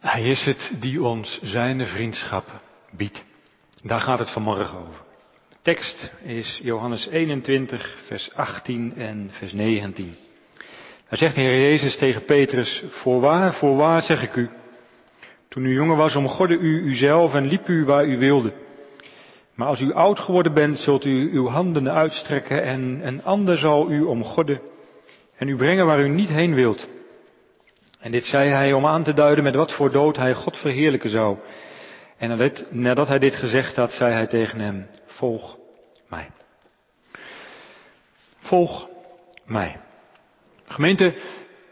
Hij is het die ons zijn vriendschap biedt. Daar gaat het vanmorgen over. De tekst is Johannes 21, vers 18 en vers 19. Daar zegt de Heer Jezus tegen Petrus, voorwaar, voorwaar zeg ik u, toen u jonger was omgorde u uzelf en liep u waar u wilde. Maar als u oud geworden bent, zult u uw handen uitstrekken en een ander zal u omgorden en u brengen waar u niet heen wilt. En dit zei hij om aan te duiden met wat voor dood hij God verheerlijken zou. En nadat hij dit gezegd had, zei hij tegen hem, volg mij. Volg mij. Gemeente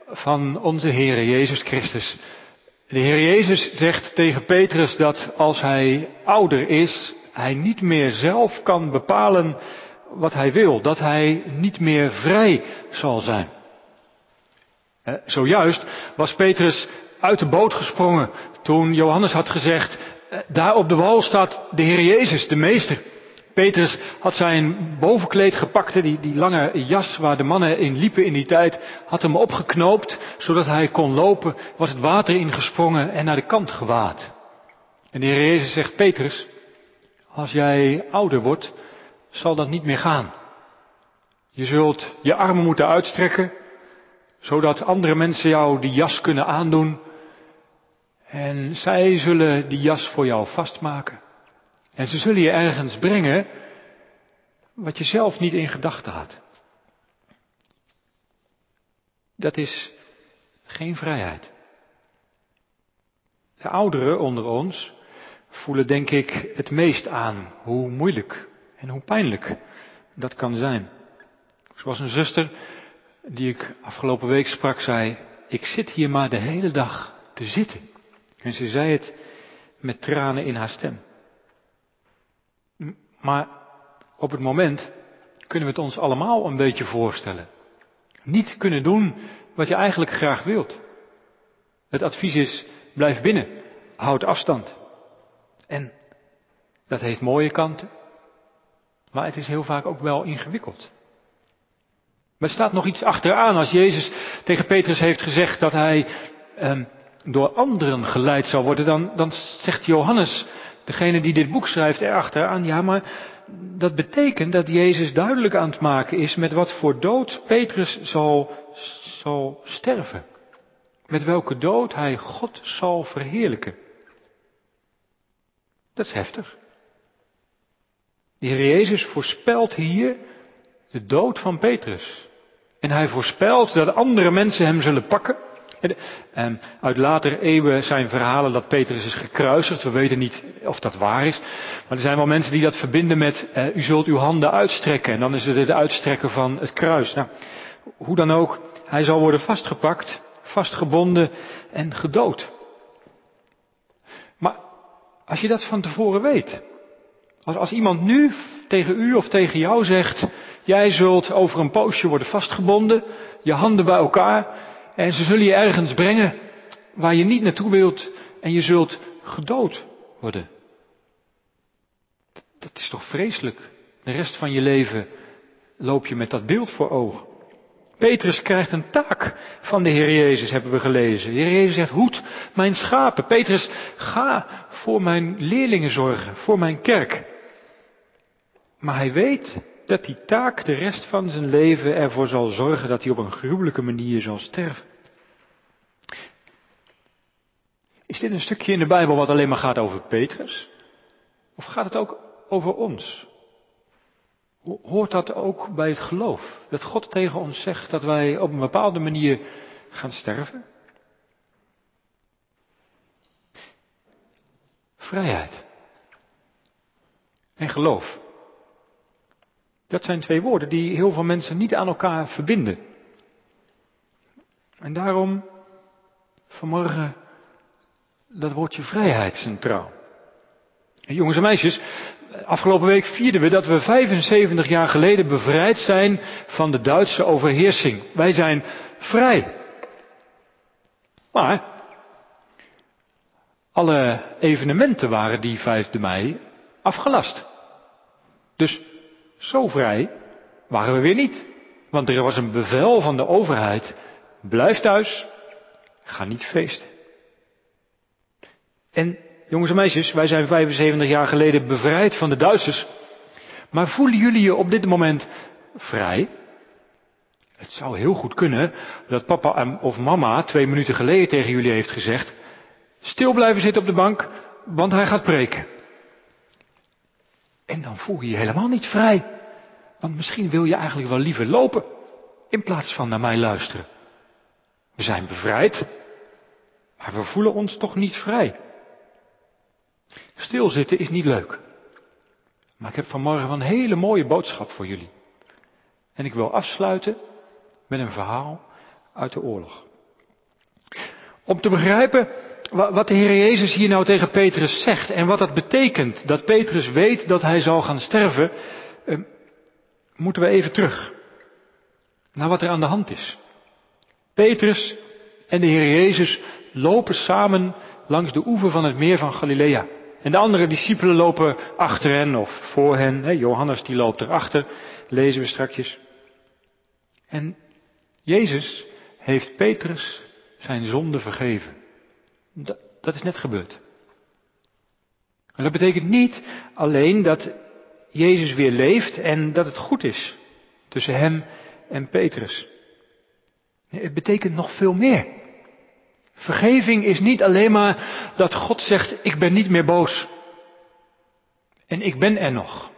van onze Heere Jezus Christus. De Heer Jezus zegt tegen Petrus dat als hij ouder is, hij niet meer zelf kan bepalen wat hij wil, dat hij niet meer vrij zal zijn. Zojuist was Petrus uit de boot gesprongen toen Johannes had gezegd, daar op de wal staat de Heer Jezus, de Meester. Petrus had zijn bovenkleed gepakt, die, die lange jas waar de mannen in liepen in die tijd, had hem opgeknoopt, zodat hij kon lopen, was het water ingesprongen en naar de kant gewaad. En de Heer Jezus zegt, Petrus, als jij ouder wordt, zal dat niet meer gaan. Je zult je armen moeten uitstrekken, zodat andere mensen jou die jas kunnen aandoen. En zij zullen die jas voor jou vastmaken. En ze zullen je ergens brengen wat je zelf niet in gedachten had. Dat is geen vrijheid. De ouderen onder ons voelen denk ik het meest aan hoe moeilijk en hoe pijnlijk dat kan zijn. Zoals een zuster die ik afgelopen week sprak zei, ik zit hier maar de hele dag te zitten. En ze zei het met tranen in haar stem. Maar op het moment kunnen we het ons allemaal een beetje voorstellen. Niet kunnen doen wat je eigenlijk graag wilt. Het advies is, blijf binnen, houd afstand. En dat heeft mooie kanten, maar het is heel vaak ook wel ingewikkeld. Maar er staat nog iets achteraan als Jezus tegen Petrus heeft gezegd dat hij eh, door anderen geleid zal worden. Dan, dan zegt Johannes, degene die dit boek schrijft, erachteraan, ja maar dat betekent dat Jezus duidelijk aan het maken is met wat voor dood Petrus zal, zal sterven. Met welke dood hij God zal verheerlijken. Dat is heftig. De Heer Jezus voorspelt hier de dood van Petrus. En hij voorspelt dat andere mensen hem zullen pakken. En uit latere eeuwen zijn verhalen dat Petrus is gekruisigd. We weten niet of dat waar is. Maar er zijn wel mensen die dat verbinden met eh, u zult uw handen uitstrekken. En dan is het het uitstrekken van het kruis. Nou, hoe dan ook, hij zal worden vastgepakt, vastgebonden en gedood. Maar als je dat van tevoren weet. Als, als iemand nu tegen u of tegen jou zegt, Jij zult over een poosje worden vastgebonden, je handen bij elkaar en ze zullen je ergens brengen waar je niet naartoe wilt en je zult gedood worden. Dat is toch vreselijk? De rest van je leven loop je met dat beeld voor ogen. Petrus krijgt een taak van de Heer Jezus, hebben we gelezen. De Heer Jezus zegt, hoed mijn schapen. Petrus, ga voor mijn leerlingen zorgen, voor mijn kerk. Maar hij weet dat die taak de rest van zijn leven ervoor zal zorgen dat hij op een gruwelijke manier zal sterven. Is dit een stukje in de Bijbel wat alleen maar gaat over Petrus? Of gaat het ook over ons? Hoort dat ook bij het geloof? Dat God tegen ons zegt dat wij op een bepaalde manier gaan sterven? Vrijheid en geloof. Dat zijn twee woorden die heel veel mensen niet aan elkaar verbinden. En daarom vanmorgen dat woordje vrijheid centraal. En jongens en meisjes, afgelopen week vierden we dat we 75 jaar geleden bevrijd zijn van de Duitse overheersing. Wij zijn vrij. Maar alle evenementen waren die 5 mei afgelast. Dus zo vrij waren we weer niet. Want er was een bevel van de overheid. Blijf thuis. Ga niet feesten. En jongens en meisjes, wij zijn 75 jaar geleden bevrijd van de Duitsers. Maar voelen jullie je op dit moment vrij? Het zou heel goed kunnen dat papa of mama twee minuten geleden tegen jullie heeft gezegd, stil blijven zitten op de bank, want hij gaat preken. En dan voel je je helemaal niet vrij. Want misschien wil je eigenlijk wel liever lopen in plaats van naar mij luisteren. We zijn bevrijd, maar we voelen ons toch niet vrij. Stilzitten is niet leuk. Maar ik heb vanmorgen een hele mooie boodschap voor jullie. En ik wil afsluiten met een verhaal uit de oorlog. Om te begrijpen wat de Heer Jezus hier nou tegen Petrus zegt en wat dat betekent, dat Petrus weet dat hij zal gaan sterven, eh, moeten we even terug naar wat er aan de hand is. Petrus en de Heer Jezus lopen samen langs de oever van het meer van Galilea. En de andere discipelen lopen achter hen of voor hen. Johannes die loopt erachter, lezen we strakjes. En Jezus heeft Petrus zijn zonde vergeven. Dat, dat is net gebeurd. En dat betekent niet alleen dat Jezus weer leeft en dat het goed is tussen hem en Petrus. Het betekent nog veel meer. Vergeving is niet alleen maar dat God zegt, ik ben niet meer boos. En ik ben er nog.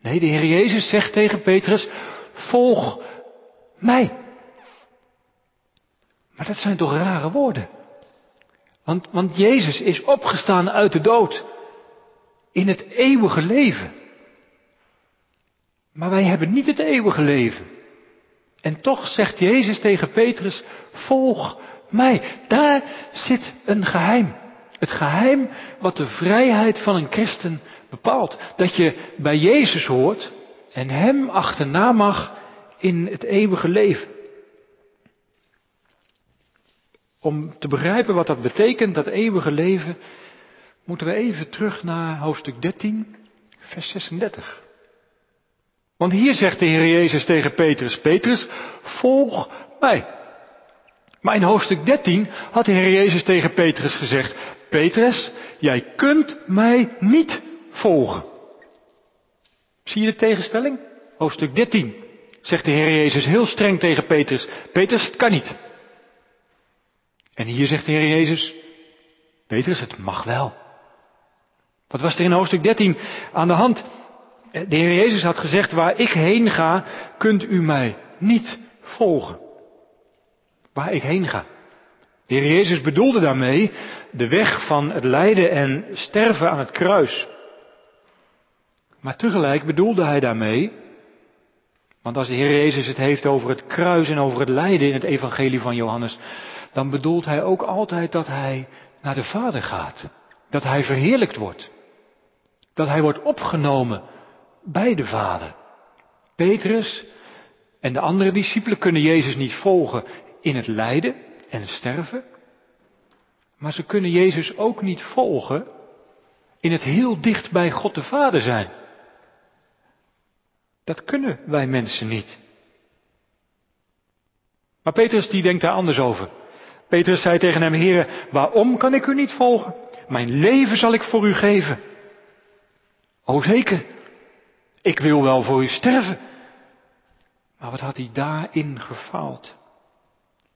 Nee, de Heer Jezus zegt tegen Petrus, volg mij. Maar dat zijn toch rare woorden. Want, want Jezus is opgestaan uit de dood. In het eeuwige leven. Maar wij hebben niet het eeuwige leven. En toch zegt Jezus tegen Petrus, volg mij. Daar zit een geheim. Het geheim wat de vrijheid van een christen bepaalt. Dat je bij Jezus hoort en Hem achterna mag in het eeuwige leven. Om te begrijpen wat dat betekent, dat eeuwige leven, moeten we even terug naar hoofdstuk 13, vers 36. Want hier zegt de Heer Jezus tegen Petrus, Petrus, volg mij. Maar in hoofdstuk 13 had de Heer Jezus tegen Petrus gezegd, Petrus, jij kunt mij niet volgen. Zie je de tegenstelling? Hoofdstuk 13 zegt de Heer Jezus heel streng tegen Petrus, Petrus, het kan niet. En hier zegt de Heer Jezus, Petrus, het mag wel. Wat was er in hoofdstuk 13 aan de hand? De Heer Jezus had gezegd, waar ik heen ga, kunt u mij niet volgen. Waar ik heen ga. De Heer Jezus bedoelde daarmee de weg van het lijden en sterven aan het kruis. Maar tegelijk bedoelde hij daarmee, want als de Heer Jezus het heeft over het kruis en over het lijden in het evangelie van Johannes, dan bedoelt hij ook altijd dat hij naar de Vader gaat. Dat hij verheerlijkt wordt. Dat hij wordt opgenomen bij de Vader. Petrus en de andere discipelen kunnen Jezus niet volgen in het lijden en sterven. Maar ze kunnen Jezus ook niet volgen in het heel dicht bij God de Vader zijn. Dat kunnen wij mensen niet. Maar Petrus die denkt daar anders over. Petrus zei tegen hem, Heere, waarom kan ik u niet volgen? Mijn leven zal ik voor u geven. O zeker, ik wil wel voor u sterven. Maar wat had hij daarin gefaald?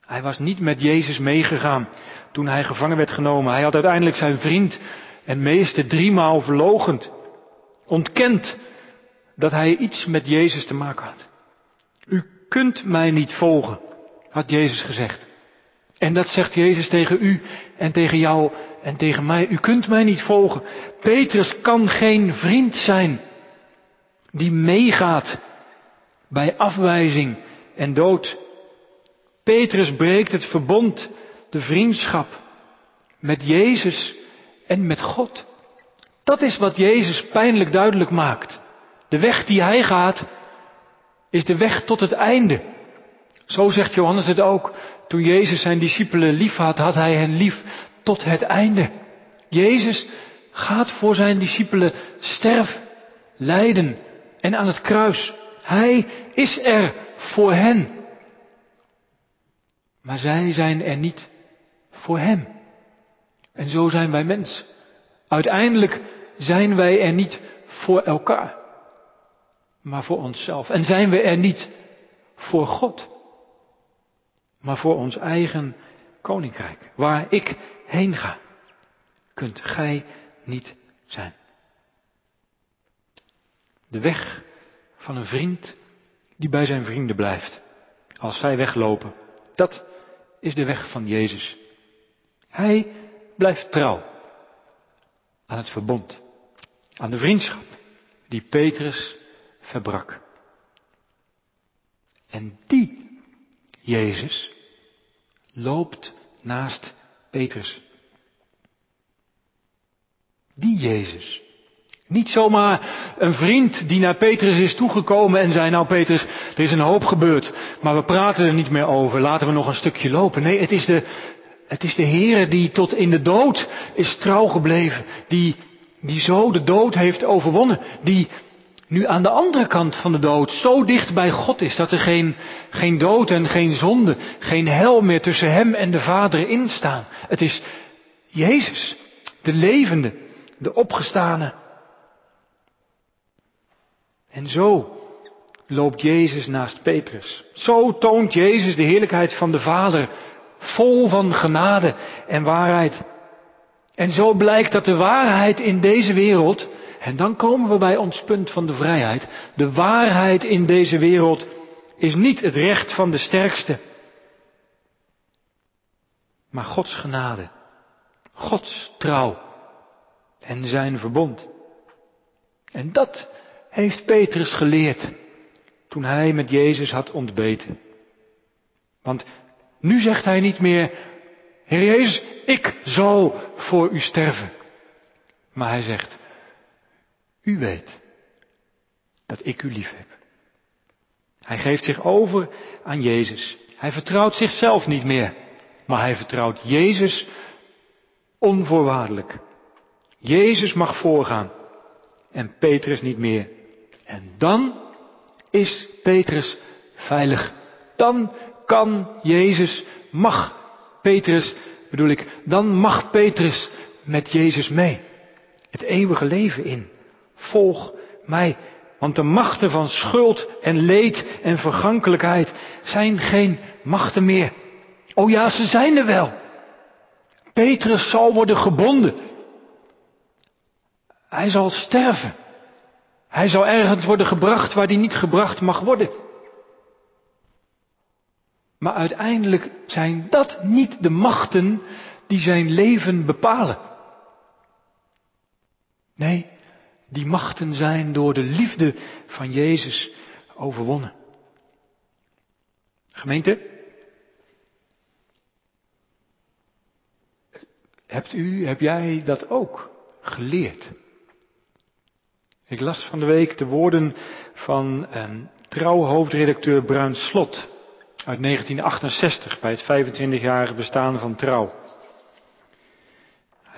Hij was niet met Jezus meegegaan toen hij gevangen werd genomen. Hij had uiteindelijk zijn vriend en meester driemaal verlogend. Ontkend dat hij iets met Jezus te maken had. U kunt mij niet volgen, had Jezus gezegd. En dat zegt Jezus tegen u en tegen jou en tegen mij. U kunt mij niet volgen. Petrus kan geen vriend zijn die meegaat bij afwijzing en dood. Petrus breekt het verbond, de vriendschap met Jezus en met God. Dat is wat Jezus pijnlijk duidelijk maakt. De weg die hij gaat is de weg tot het einde. Zo zegt Johannes het ook. Toen Jezus zijn discipelen lief had, had hij hen lief tot het einde. Jezus gaat voor zijn discipelen sterven, lijden en aan het kruis. Hij is er voor hen. Maar zij zijn er niet voor hem. En zo zijn wij mens. Uiteindelijk zijn wij er niet voor elkaar, maar voor onszelf. En zijn we er niet voor God, maar voor ons eigen koninkrijk. Waar ik heen ga, kunt gij niet zijn. De weg van een vriend die bij zijn vrienden blijft. Als zij weglopen. Dat is de weg van Jezus. Hij blijft trouw aan het verbond, aan de vriendschap die Petrus verbrak. En die Jezus loopt naast Petrus. Die Jezus. Niet zomaar een vriend die naar Petrus is toegekomen en zei, nou Petrus, er is een hoop gebeurd, maar we praten er niet meer over, laten we nog een stukje lopen. Nee, het is de, het is de Heer die tot in de dood is trouw gebleven, die, die zo de dood heeft overwonnen, die nu aan de andere kant van de dood zo dicht bij God is dat er geen, geen dood en geen zonde, geen hel meer tussen hem en de Vader instaan. Het is Jezus, de levende, de opgestane. En zo loopt Jezus naast Petrus. Zo toont Jezus de heerlijkheid van de Vader, vol van genade en waarheid. En zo blijkt dat de waarheid in deze wereld, en dan komen we bij ons punt van de vrijheid, de waarheid in deze wereld is niet het recht van de sterkste, maar Gods genade, Gods trouw en zijn verbond. En dat heeft Petrus geleerd toen hij met Jezus had ontbeten. Want nu zegt hij niet meer, Heer Jezus, ik zal voor u sterven. Maar hij zegt, u weet dat ik u lief heb. Hij geeft zich over aan Jezus. Hij vertrouwt zichzelf niet meer, maar hij vertrouwt Jezus onvoorwaardelijk. Jezus mag voorgaan en Petrus niet meer. En dan is Petrus veilig. Dan kan Jezus, mag Petrus, bedoel ik, dan mag Petrus met Jezus mee. Het eeuwige leven in. Volg mij. Want de machten van schuld en leed en vergankelijkheid zijn geen machten meer. Oh ja, ze zijn er wel. Petrus zal worden gebonden. Hij zal sterven. Hij zal ergens worden gebracht waar hij niet gebracht mag worden. Maar uiteindelijk zijn dat niet de machten die zijn leven bepalen. Nee, die machten zijn door de liefde van Jezus overwonnen. Gemeente, hebt u, heb jij dat ook geleerd? Ik las van de week de woorden van um, trouwhoofdredacteur Bruin Slot uit 1968 bij het 25-jarige bestaan van Trouw.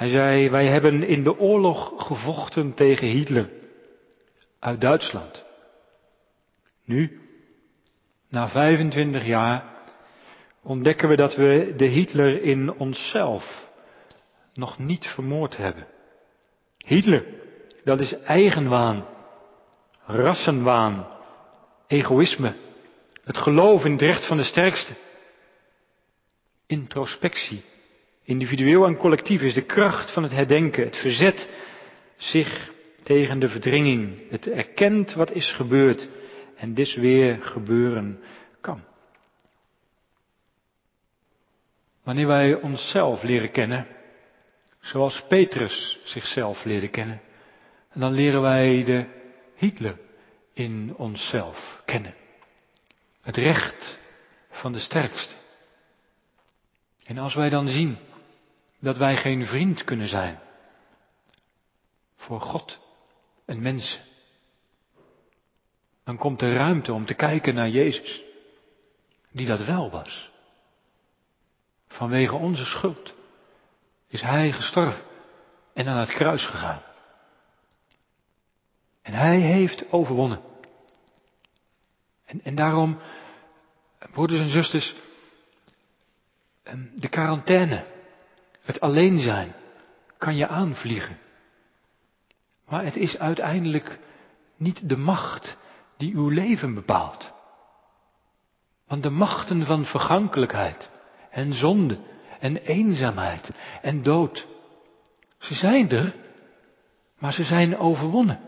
Hij zei, wij hebben in de oorlog gevochten tegen Hitler uit Duitsland. Nu, na 25 jaar, ontdekken we dat we de Hitler in onszelf nog niet vermoord hebben. Hitler dat is eigenwaan, rassenwaan, egoïsme, het geloof in het recht van de sterkste. Introspectie, individueel en collectief, is de kracht van het herdenken, het verzet zich tegen de verdringing, het erkent wat is gebeurd en dus weer gebeuren kan. Wanneer wij onszelf leren kennen, zoals Petrus zichzelf leerde kennen, en dan leren wij de Hitler in onszelf kennen. Het recht van de sterkste. En als wij dan zien dat wij geen vriend kunnen zijn voor God en mensen, dan komt er ruimte om te kijken naar Jezus, die dat wel was. Vanwege onze schuld is Hij gestorven en aan het kruis gegaan. En hij heeft overwonnen. En, en daarom, broeders en zusters, ehm, de quarantaine, het alleen zijn, kan je aanvliegen. Maar het is uiteindelijk niet de macht die uw leven bepaalt. Want de machten van vergankelijkheid en zonde en eenzaamheid en dood, ze zijn er, maar ze zijn overwonnen.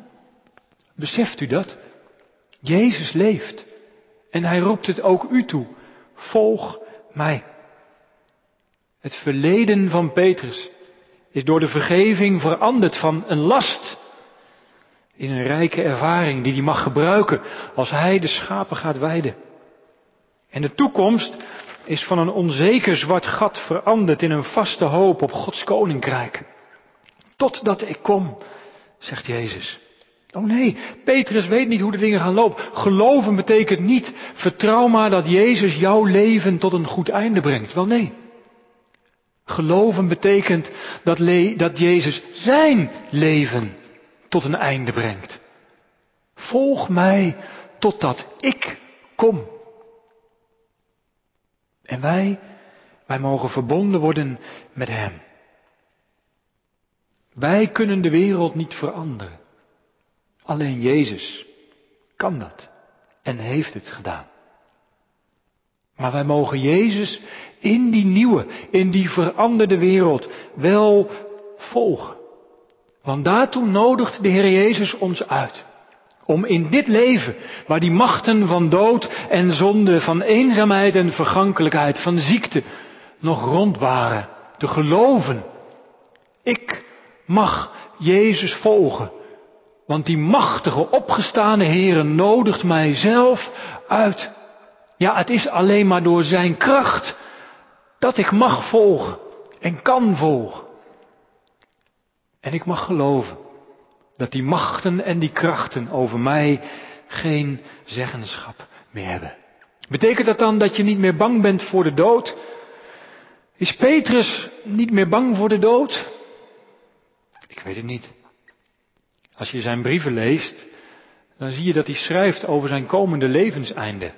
Beseft u dat? Jezus leeft en hij roept het ook u toe. Volg mij. Het verleden van Petrus is door de vergeving veranderd van een last in een rijke ervaring die hij mag gebruiken als hij de schapen gaat weiden. En de toekomst is van een onzeker zwart gat veranderd in een vaste hoop op Gods koninkrijk. Totdat ik kom, zegt Jezus. Oh nee, Petrus weet niet hoe de dingen gaan lopen. Geloven betekent niet, vertrouw maar dat Jezus jouw leven tot een goed einde brengt. Wel nee. Geloven betekent dat, dat Jezus zijn leven tot een einde brengt. Volg mij totdat ik kom. En wij, wij mogen verbonden worden met Hem. Wij kunnen de wereld niet veranderen. Alleen Jezus kan dat en heeft het gedaan. Maar wij mogen Jezus in die nieuwe, in die veranderde wereld wel volgen. Want daartoe nodigt de Heer Jezus ons uit. Om in dit leven, waar die machten van dood en zonde, van eenzaamheid en vergankelijkheid, van ziekte nog rond waren, te geloven. Ik mag Jezus volgen. Want die machtige opgestane Heer nodigt mij zelf uit. Ja, het is alleen maar door zijn kracht dat ik mag volgen en kan volgen. En ik mag geloven dat die machten en die krachten over mij geen zeggenschap meer hebben. Betekent dat dan dat je niet meer bang bent voor de dood? Is Petrus niet meer bang voor de dood? Ik weet het niet. Als je zijn brieven leest, dan zie je dat hij schrijft over zijn komende levenseinde.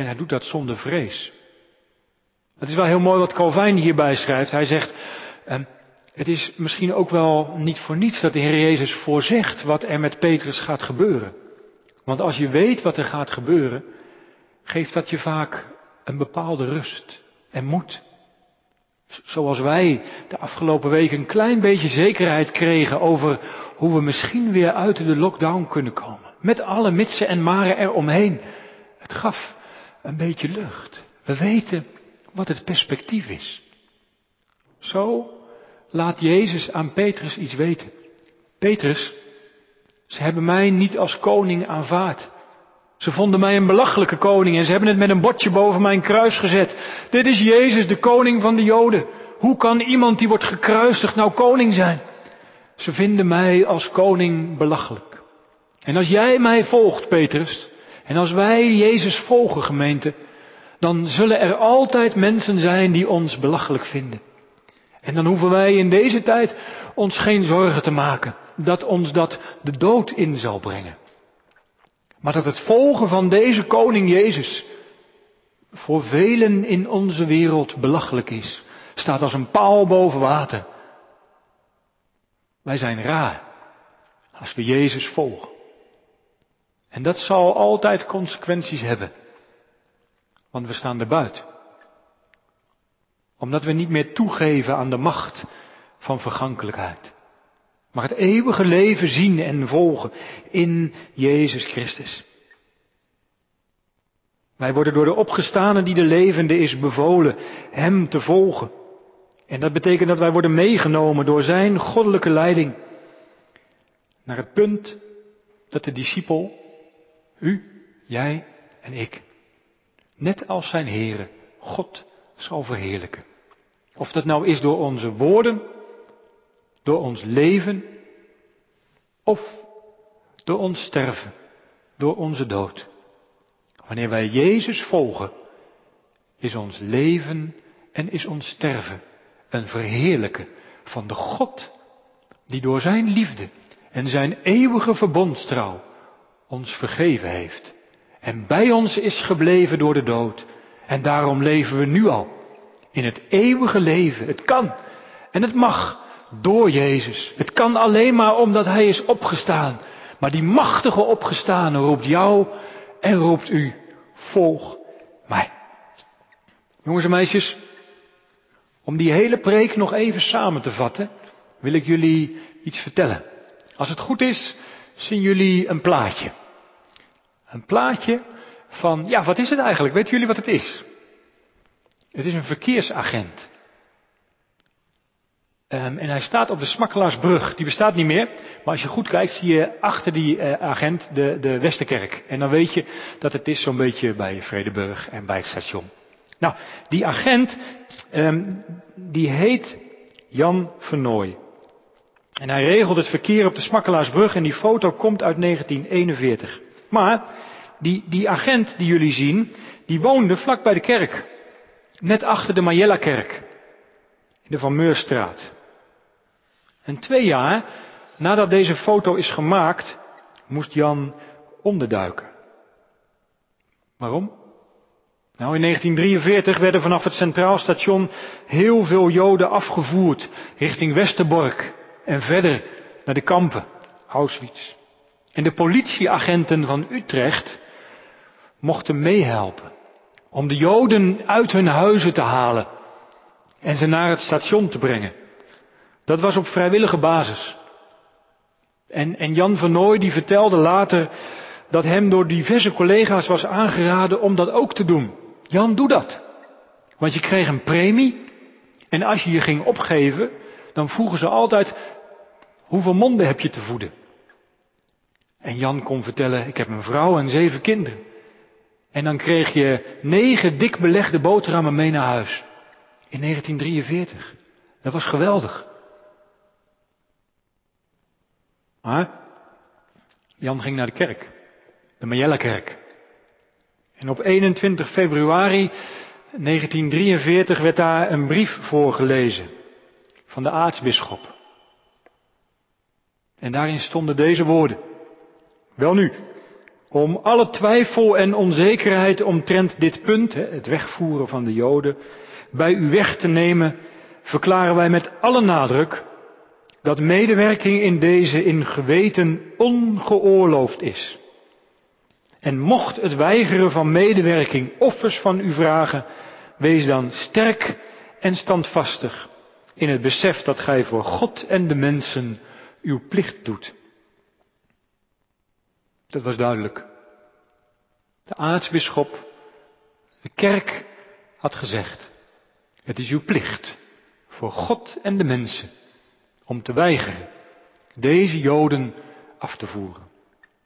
En hij doet dat zonder vrees. Het is wel heel mooi wat Calvijn hierbij schrijft. Hij zegt, ehm, het is misschien ook wel niet voor niets dat de Heer Jezus voorzegt wat er met Petrus gaat gebeuren. Want als je weet wat er gaat gebeuren, geeft dat je vaak een bepaalde rust en moed. Zoals wij de afgelopen weken een klein beetje zekerheid kregen over hoe we misschien weer uit de lockdown kunnen komen. Met alle mitsen en maren eromheen. Het gaf een beetje lucht. We weten wat het perspectief is. Zo laat Jezus aan Petrus iets weten. Petrus, ze hebben mij niet als koning aanvaard. Ze vonden mij een belachelijke koning en ze hebben het met een bordje boven mijn kruis gezet. Dit is Jezus, de koning van de Joden. Hoe kan iemand die wordt gekruisigd nou koning zijn? Ze vinden mij als koning belachelijk. En als jij mij volgt, Petrus, en als wij Jezus volgen, gemeente, dan zullen er altijd mensen zijn die ons belachelijk vinden. En dan hoeven wij in deze tijd ons geen zorgen te maken dat ons dat de dood in zal brengen. Maar dat het volgen van deze koning Jezus voor velen in onze wereld belachelijk is, staat als een paal boven water. Wij zijn raar als we Jezus volgen. En dat zal altijd consequenties hebben. Want we staan er buiten. Omdat we niet meer toegeven aan de macht van vergankelijkheid. Maar het eeuwige leven zien en volgen in Jezus Christus. Wij worden door de opgestane die de levende is bevolen Hem te volgen. En dat betekent dat wij worden meegenomen door Zijn goddelijke leiding naar het punt dat de discipel, u, jij en ik, net als zijn Heere, God zal verheerlijken. Of dat nou is door onze woorden, door ons leven, of door ons sterven, door onze dood. Wanneer wij Jezus volgen, is ons leven en is ons sterven een verheerlijken van de God die door zijn liefde en zijn eeuwige verbondstrouw ons vergeven heeft en bij ons is gebleven door de dood. En daarom leven we nu al in het eeuwige leven. Het kan en het mag door Jezus. Het kan alleen maar omdat Hij is opgestaan. Maar die machtige opgestane roept jou en roept u, volg mij. Jongens en meisjes, om die hele preek nog even samen te vatten, wil ik jullie iets vertellen. Als het goed is, zien jullie een plaatje. Een plaatje van, ja, wat is het eigenlijk? Weten jullie wat het is? Het is een verkeersagent. Um, en hij staat op de Smakkelaarsbrug. Die bestaat niet meer. Maar als je goed kijkt, zie je achter die uh, agent de, de Westerkerk. En dan weet je dat het is zo'n beetje bij Vredeburg en bij het station. Nou, die agent, um, die heet Jan Vernooy. En hij regelt het verkeer op de Smakkelaarsbrug en die foto komt uit 1941. Maar die, die agent die jullie zien, die woonde vlak bij de kerk. Net achter de Majella-kerk. In de Van Meurstraat. En twee jaar nadat deze foto is gemaakt, moest Jan onderduiken. Waarom? Nou, in 1943 werden vanaf het Centraal Station heel veel Joden afgevoerd richting Westerbork en verder naar de kampen, Auschwitz. En de politieagenten van Utrecht mochten meehelpen om de Joden uit hun huizen te halen en ze naar het station te brengen. Dat was op vrijwillige basis. En, en Jan van Nooy die vertelde later dat hem door diverse collega's was aangeraden om dat ook te doen. Jan, doe dat. Want je kreeg een premie en als je je ging opgeven, dan vroegen ze altijd, hoeveel monden heb je te voeden? En Jan kon vertellen, ik heb een vrouw en zeven kinderen. En dan kreeg je negen dik belegde boterhammen mee naar huis. In 1943. Dat was geweldig. Maar Jan ging naar de kerk. De Majella-kerk. En op 21 februari 1943 werd daar een brief voorgelezen van de aartsbisschop. En daarin stonden deze woorden. Wel nu, om alle twijfel en onzekerheid omtrent dit punt, het wegvoeren van de Joden, bij u weg te nemen, verklaren wij met alle nadruk dat medewerking in deze in geweten ongeoorloofd is. En mocht het weigeren van medewerking offers van u vragen, wees dan sterk en standvastig in het besef dat gij voor God en de mensen uw plicht doet. Dat was duidelijk. De aartsbisschop, de kerk had gezegd, het is uw plicht voor God en de mensen om te weigeren deze Joden af te voeren.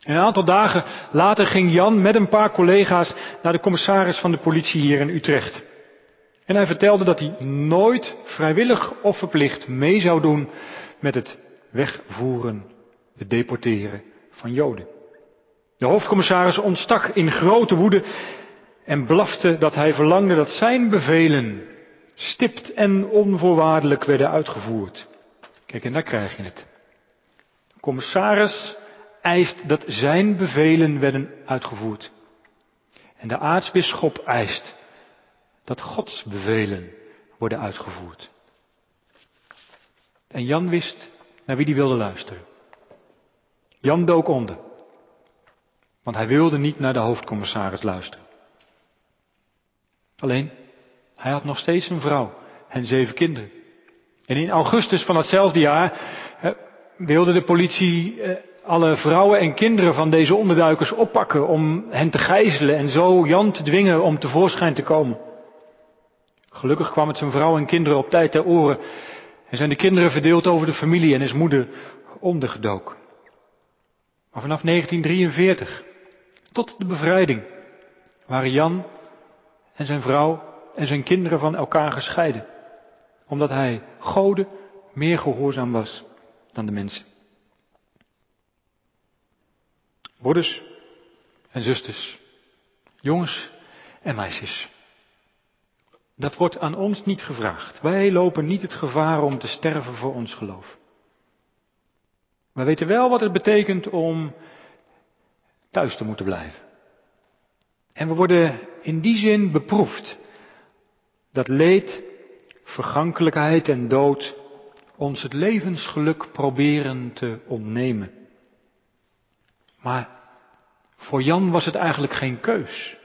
En een aantal dagen later ging Jan met een paar collega's naar de commissaris van de politie hier in Utrecht. En hij vertelde dat hij nooit vrijwillig of verplicht mee zou doen met het wegvoeren, het deporteren van Joden. De hoofdcommissaris ontstak in grote woede en blafte dat hij verlangde dat zijn bevelen stipt en onvoorwaardelijk werden uitgevoerd. Kijk, en daar krijg je het. De commissaris eist dat zijn bevelen werden uitgevoerd. En de aartsbisschop eist dat Gods bevelen worden uitgevoerd. En Jan wist naar wie die wilde luisteren. Jan dook onder. Want hij wilde niet naar de hoofdcommissaris luisteren. Alleen, hij had nog steeds een vrouw en zeven kinderen. En in augustus van datzelfde jaar wilde de politie eh, alle vrouwen en kinderen van deze onderduikers oppakken om hen te gijzelen en zo Jan te dwingen om tevoorschijn te komen. Gelukkig kwam het zijn vrouw en kinderen op tijd ter oren en zijn de kinderen verdeeld over de familie en is moeder ondergedoken. Maar vanaf 1943 tot de bevrijding waren Jan en zijn vrouw en zijn kinderen van elkaar gescheiden. Omdat hij Gode meer gehoorzaam was dan de mensen. Broeders en zusters, jongens en meisjes. Dat wordt aan ons niet gevraagd. Wij lopen niet het gevaar om te sterven voor ons geloof. Wij weten wel wat het betekent om thuis te moeten blijven. En we worden in die zin beproefd dat leed, vergankelijkheid en dood ons het levensgeluk proberen te ontnemen. Maar voor Jan was het eigenlijk geen keus.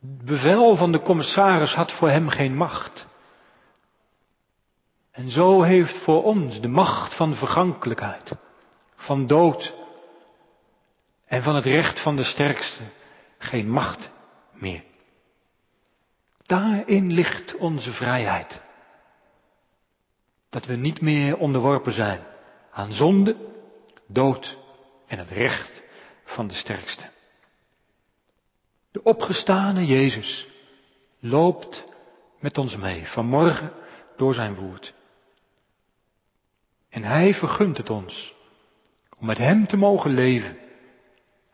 Het bevel van de commissaris had voor hem geen macht. En zo heeft voor ons de macht van vergankelijkheid, van dood en van het recht van de sterkste geen macht meer. Daarin ligt onze vrijheid. Dat we niet meer onderworpen zijn aan zonde, dood en het recht van de sterkste. De opgestane Jezus loopt met ons mee vanmorgen door zijn woord. En hij vergunt het ons om met hem te mogen leven.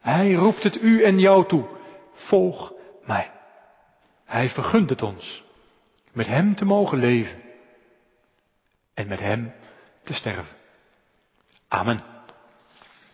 Hij roept het u en jou toe. Volg mij. Hij vergunt het ons met hem te mogen leven en met hem te sterven. Amen.